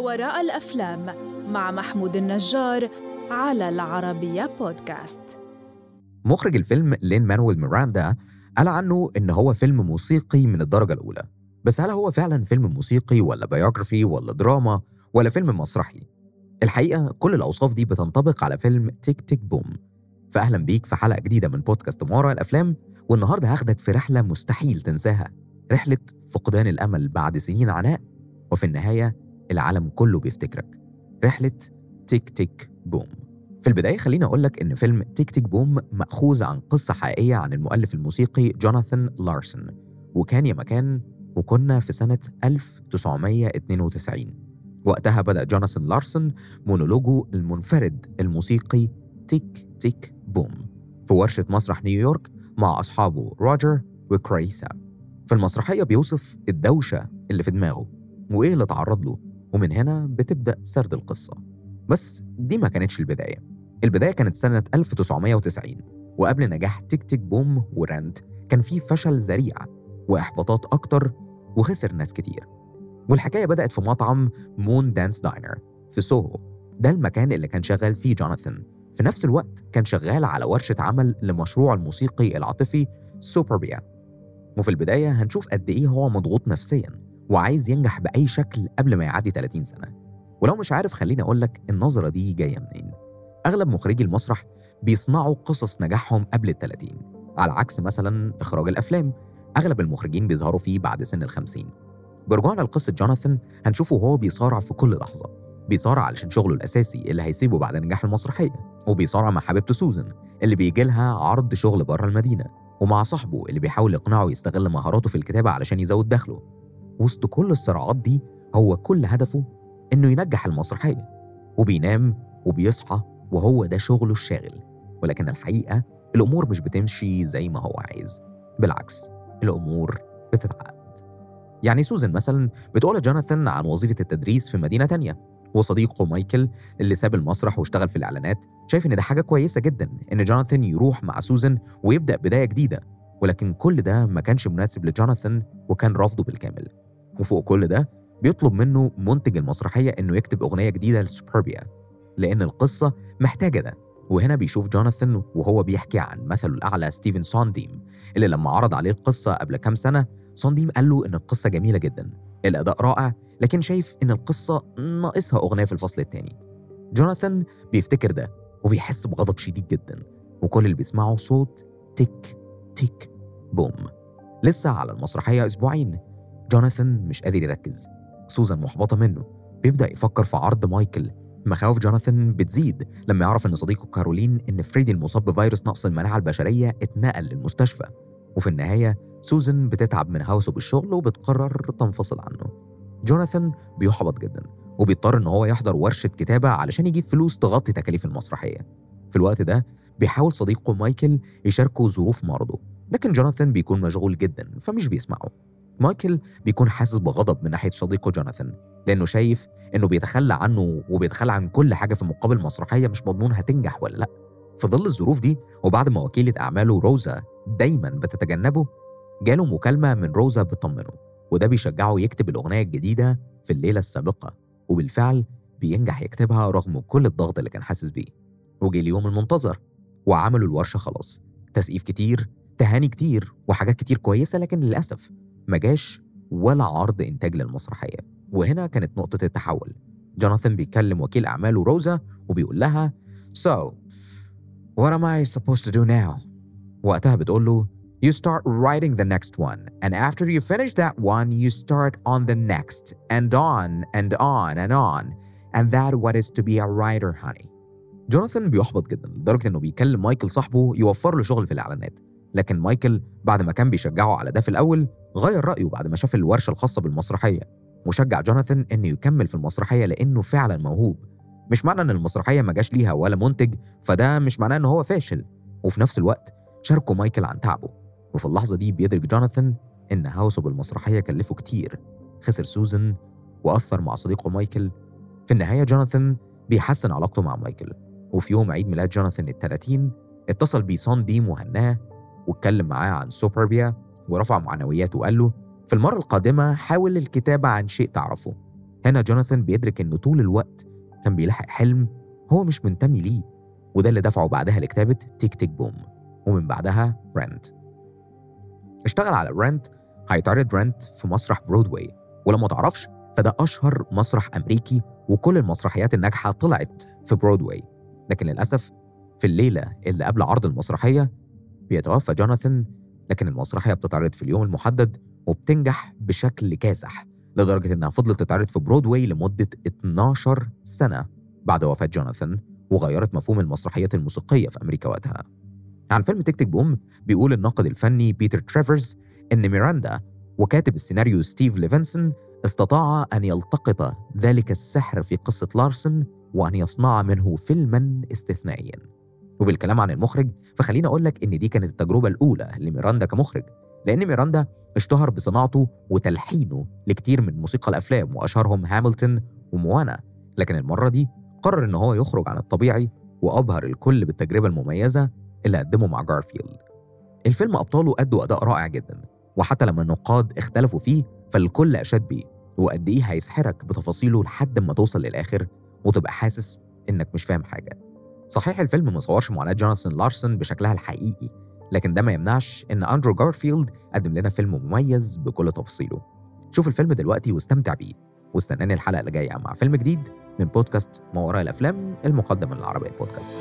وراء الأفلام مع محمود النجار على العربية بودكاست. مخرج الفيلم لين مانويل ميراندا قال عنه إن هو فيلم موسيقي من الدرجة الأولى. بس هل هو فعلا فيلم موسيقي ولا biography ولا دراما ولا فيلم مسرحي؟ الحقيقة كل الأوصاف دي بتنطبق على فيلم تيك تيك بوم. فأهلا بيك في حلقة جديدة من بودكاست وراء الأفلام والنهاردة هاخدك في رحلة مستحيل تنساها. رحلة فقدان الأمل بعد سنين عناء وفي النهاية العالم كله بيفتكرك. رحلة تيك تيك بوم. في البداية خليني أقول لك إن فيلم تيك تيك بوم مأخوذ عن قصة حقيقية عن المؤلف الموسيقي جوناثان لارسون وكان يا مكان وكنا في سنة 1992 وقتها بدأ جوناثان لارسون مونولوجه المنفرد الموسيقي تيك تيك بوم في ورشة مسرح نيويورك مع أصحابه روجر وكاريسا. في المسرحية بيوصف الدوشة اللي في دماغه وإيه اللي تعرض له. ومن هنا بتبدأ سرد القصة. بس دي ما كانتش البداية. البداية كانت سنة 1990 وقبل نجاح تيك تيك بوم ورنت كان في فشل ذريع وإحباطات أكتر وخسر ناس كتير. والحكاية بدأت في مطعم مون دانس داينر في سوهو. ده المكان اللي كان شغال فيه جوناثان. في نفس الوقت كان شغال على ورشة عمل لمشروع الموسيقي العاطفي سوبربيا وفي البداية هنشوف قد إيه هو مضغوط نفسيا. وعايز ينجح بأي شكل قبل ما يعدي 30 سنة. ولو مش عارف خليني أقول لك النظرة دي جاية منين. أغلب مخرجي المسرح بيصنعوا قصص نجاحهم قبل ال 30 على عكس مثلا إخراج الأفلام. أغلب المخرجين بيظهروا فيه بعد سن ال 50 برجوعنا لقصة جوناثان هنشوفه وهو بيصارع في كل لحظة. بيصارع علشان شغله الأساسي اللي هيسيبه بعد نجاح المسرحية وبيصارع مع حبيبته سوزن اللي بيجي لها عرض شغل بره المدينة ومع صاحبه اللي بيحاول يقنعه يستغل مهاراته في الكتابة علشان يزود دخله. وسط كل الصراعات دي هو كل هدفه إنه ينجح المسرحية وبينام وبيصحى وهو ده شغله الشاغل. ولكن الحقيقة الأمور مش بتمشي زي ما هو عايز بالعكس الأمور بتتعقد. يعني سوزن مثلا بتقول لجوناثان عن وظيفة التدريس في مدينة تانية وصديقه مايكل اللي ساب المسرح واشتغل في الإعلانات شايف إن ده حاجة كويسة جدا إن جوناثان يروح مع سوزن ويبدأ بداية جديدة ولكن كل ده ما كانش مناسب لجوناثان وكان رافضه بالكامل. وفوق كل ده بيطلب منه منتج المسرحية إنه يكتب أغنية جديدة لسوبربيا لأن القصة محتاجة ده. وهنا بنشوف جوناثان وهو بيحكي عن مثله الأعلى ستيفن سونديم اللي لما عرض عليه القصة قبل كام سنة سونديم قال له إن القصة جميلة جدا. الأداء رائع لكن شايف إن القصة ناقصها أغنية في الفصل الثاني جوناثان بيفتكر ده وبيحس بغضب شديد جدا. وكل اللي بيسمعه صوت تيك تيك بوم. لسه على المسرحية أسبوعين. جوناثان مش قادر يركز سوزان محبطة منه. بيبدأ يفكر في عرض مايكل. مخاوف جوناثان بتزيد لما يعرف إن صديقه كارولين إن فريدي المصاب بفيروس نقص المناعة البشرية اتنقل للمستشفى. وفي النهاية سوزان بتتعب من هوسه بالشغل وبتقرر تنفصل عنه. جوناثان بيحبط جدا وبيضطر إن هو يحضر ورشة كتابة علشان يجيب فلوس تغطي تكاليف المسرحية. في الوقت ده بيحاول صديقه مايكل يشاركه ظروف مرضه لكن جوناثان بيكون مشغول جدا فمش بيسمعه. مايكل بيكون حاسس بغضب من ناحية صديقه جوناثان لأنه شايف إنه بيتخلى عنه وبيتخلى عن كل حاجة في مقابل مسرحية مش مضمون هتنجح ولا لأ. في ظل الظروف دي وبعد ما وكيلة أعماله روزا دايما بتتجنبه جاله مكالمة من روزا بتطمنه وده بيشجعه يكتب الأغنية الجديدة في الليلة السابقة وبالفعل بينجح يكتبها رغم كل الضغط اللي كان حاسس بيه. وجه اليوم المنتظر وعملوا الورشة خلاص تسقيف كتير تهاني كتير وحاجات كتير كويسة لكن للأسف ما جاش ولا عرض إنتاج للمسرحية وهنا كانت نقطة التحول جوناثان بيكلم وكيل أعماله روزا وبيقول لها So, what am I supposed to do now? وقتها بتقول له You start writing the next one, and after you finish that one, you start on the next, and on, and on, and on. And that what is to be a writer, honey. جوناثان بيحبط جدا لدرجة إنه بيكلم مايكل صاحبه يوفر له شغل في الإعلانات لكن مايكل بعد ما كان بيشجعه على ده في الأول غير رأيه بعد ما شاف الورشة الخاصة بالمسرحية. وشجع جوناثان إنه يكمل في المسرحية لأنه فعلا موهوب. مش معنى إن المسرحية ما جاش ليها ولا منتج فده مش معناه إن هو فاشل. وفي نفس الوقت شاركوا مايكل عن تعبه. وفي اللحظة دي بيدرك جوناثان إن هوسه بالمسرحية كلفه كتير. خسر سوزن وأثر مع صديقه مايكل. في النهاية جوناثان بيحسن علاقته مع مايكل. وفي يوم عيد ميلاد جوناثان الثلاثين اتصل بيه سونديم وهناه واتكلم معاه عن سوبربيا ورفع معنوياته وقال له في المرة القادمة حاول الكتابة عن شيء تعرفه. هنا جوناثان بيدرك إنه طول الوقت كان بيلاحق حلم هو مش منتمي ليه وده اللي دفعه بعدها لكتابة تيك تيك بوم ومن بعدها رنت. اشتغل على رنت هيتعرض رنت في مسرح برودواي ولو ما تعرفش فده أشهر مسرح أمريكي وكل المسرحيات الناجحة طلعت في برودواي. لكن للأسف في الليلة اللي قبل عرض المسرحية بيتوفى جوناثان لكن المسرحية بتتعرض في اليوم المحدد وبتنجح بشكل كاسح لدرجة إنها فضلت تتعرض في برودواي لمدة 12 سنة بعد وفاة جوناثان وغيرت مفهوم المسرحيات الموسيقية في أمريكا وقتها. عن فيلم تيك تيك بوم بيقول الناقد الفني بيتر تريفرز إن ميراندا وكاتب السيناريو ستيف ليفنسون استطاع أن يلتقط ذلك السحر في قصة لارسن وأن يصنع منه فيلما استثنائيا. وبالكلام عن المخرج فخليني أقول لك إن دي كانت التجربة الأولى لميراندا كمخرج لأن ميراندا اشتهر بصناعته وتلحينه لكتير من موسيقى الأفلام وأشهرهم هاملتون وموانا. لكن المرة دي قرر إن هو يخرج عن الطبيعي وأبهر الكل بالتجربة المميزة اللي قدمه مع جارفيلد. الفيلم أبطاله أدوا أداء رائع جدا وحتى لما النقاد اختلفوا فيه فالكل أشاد بيه وقد إيه هيسحرك بتفاصيله لحد ما توصل للآخر وتبقى حاسس إنك مش فاهم حاجة. صحيح الفيلم ما صورش معاناة جوناثان لارسون بشكلها الحقيقي لكن ده ما يمنعش إن أندرو جارفيلد قدم لنا فيلم مميز بكل تفاصيله شوف الفيلم دلوقتي واستمتع بيه واستناني الحلقة اللي جاية مع فيلم جديد من بودكاست ما وراء الأفلام المقدم من العربية بودكاست.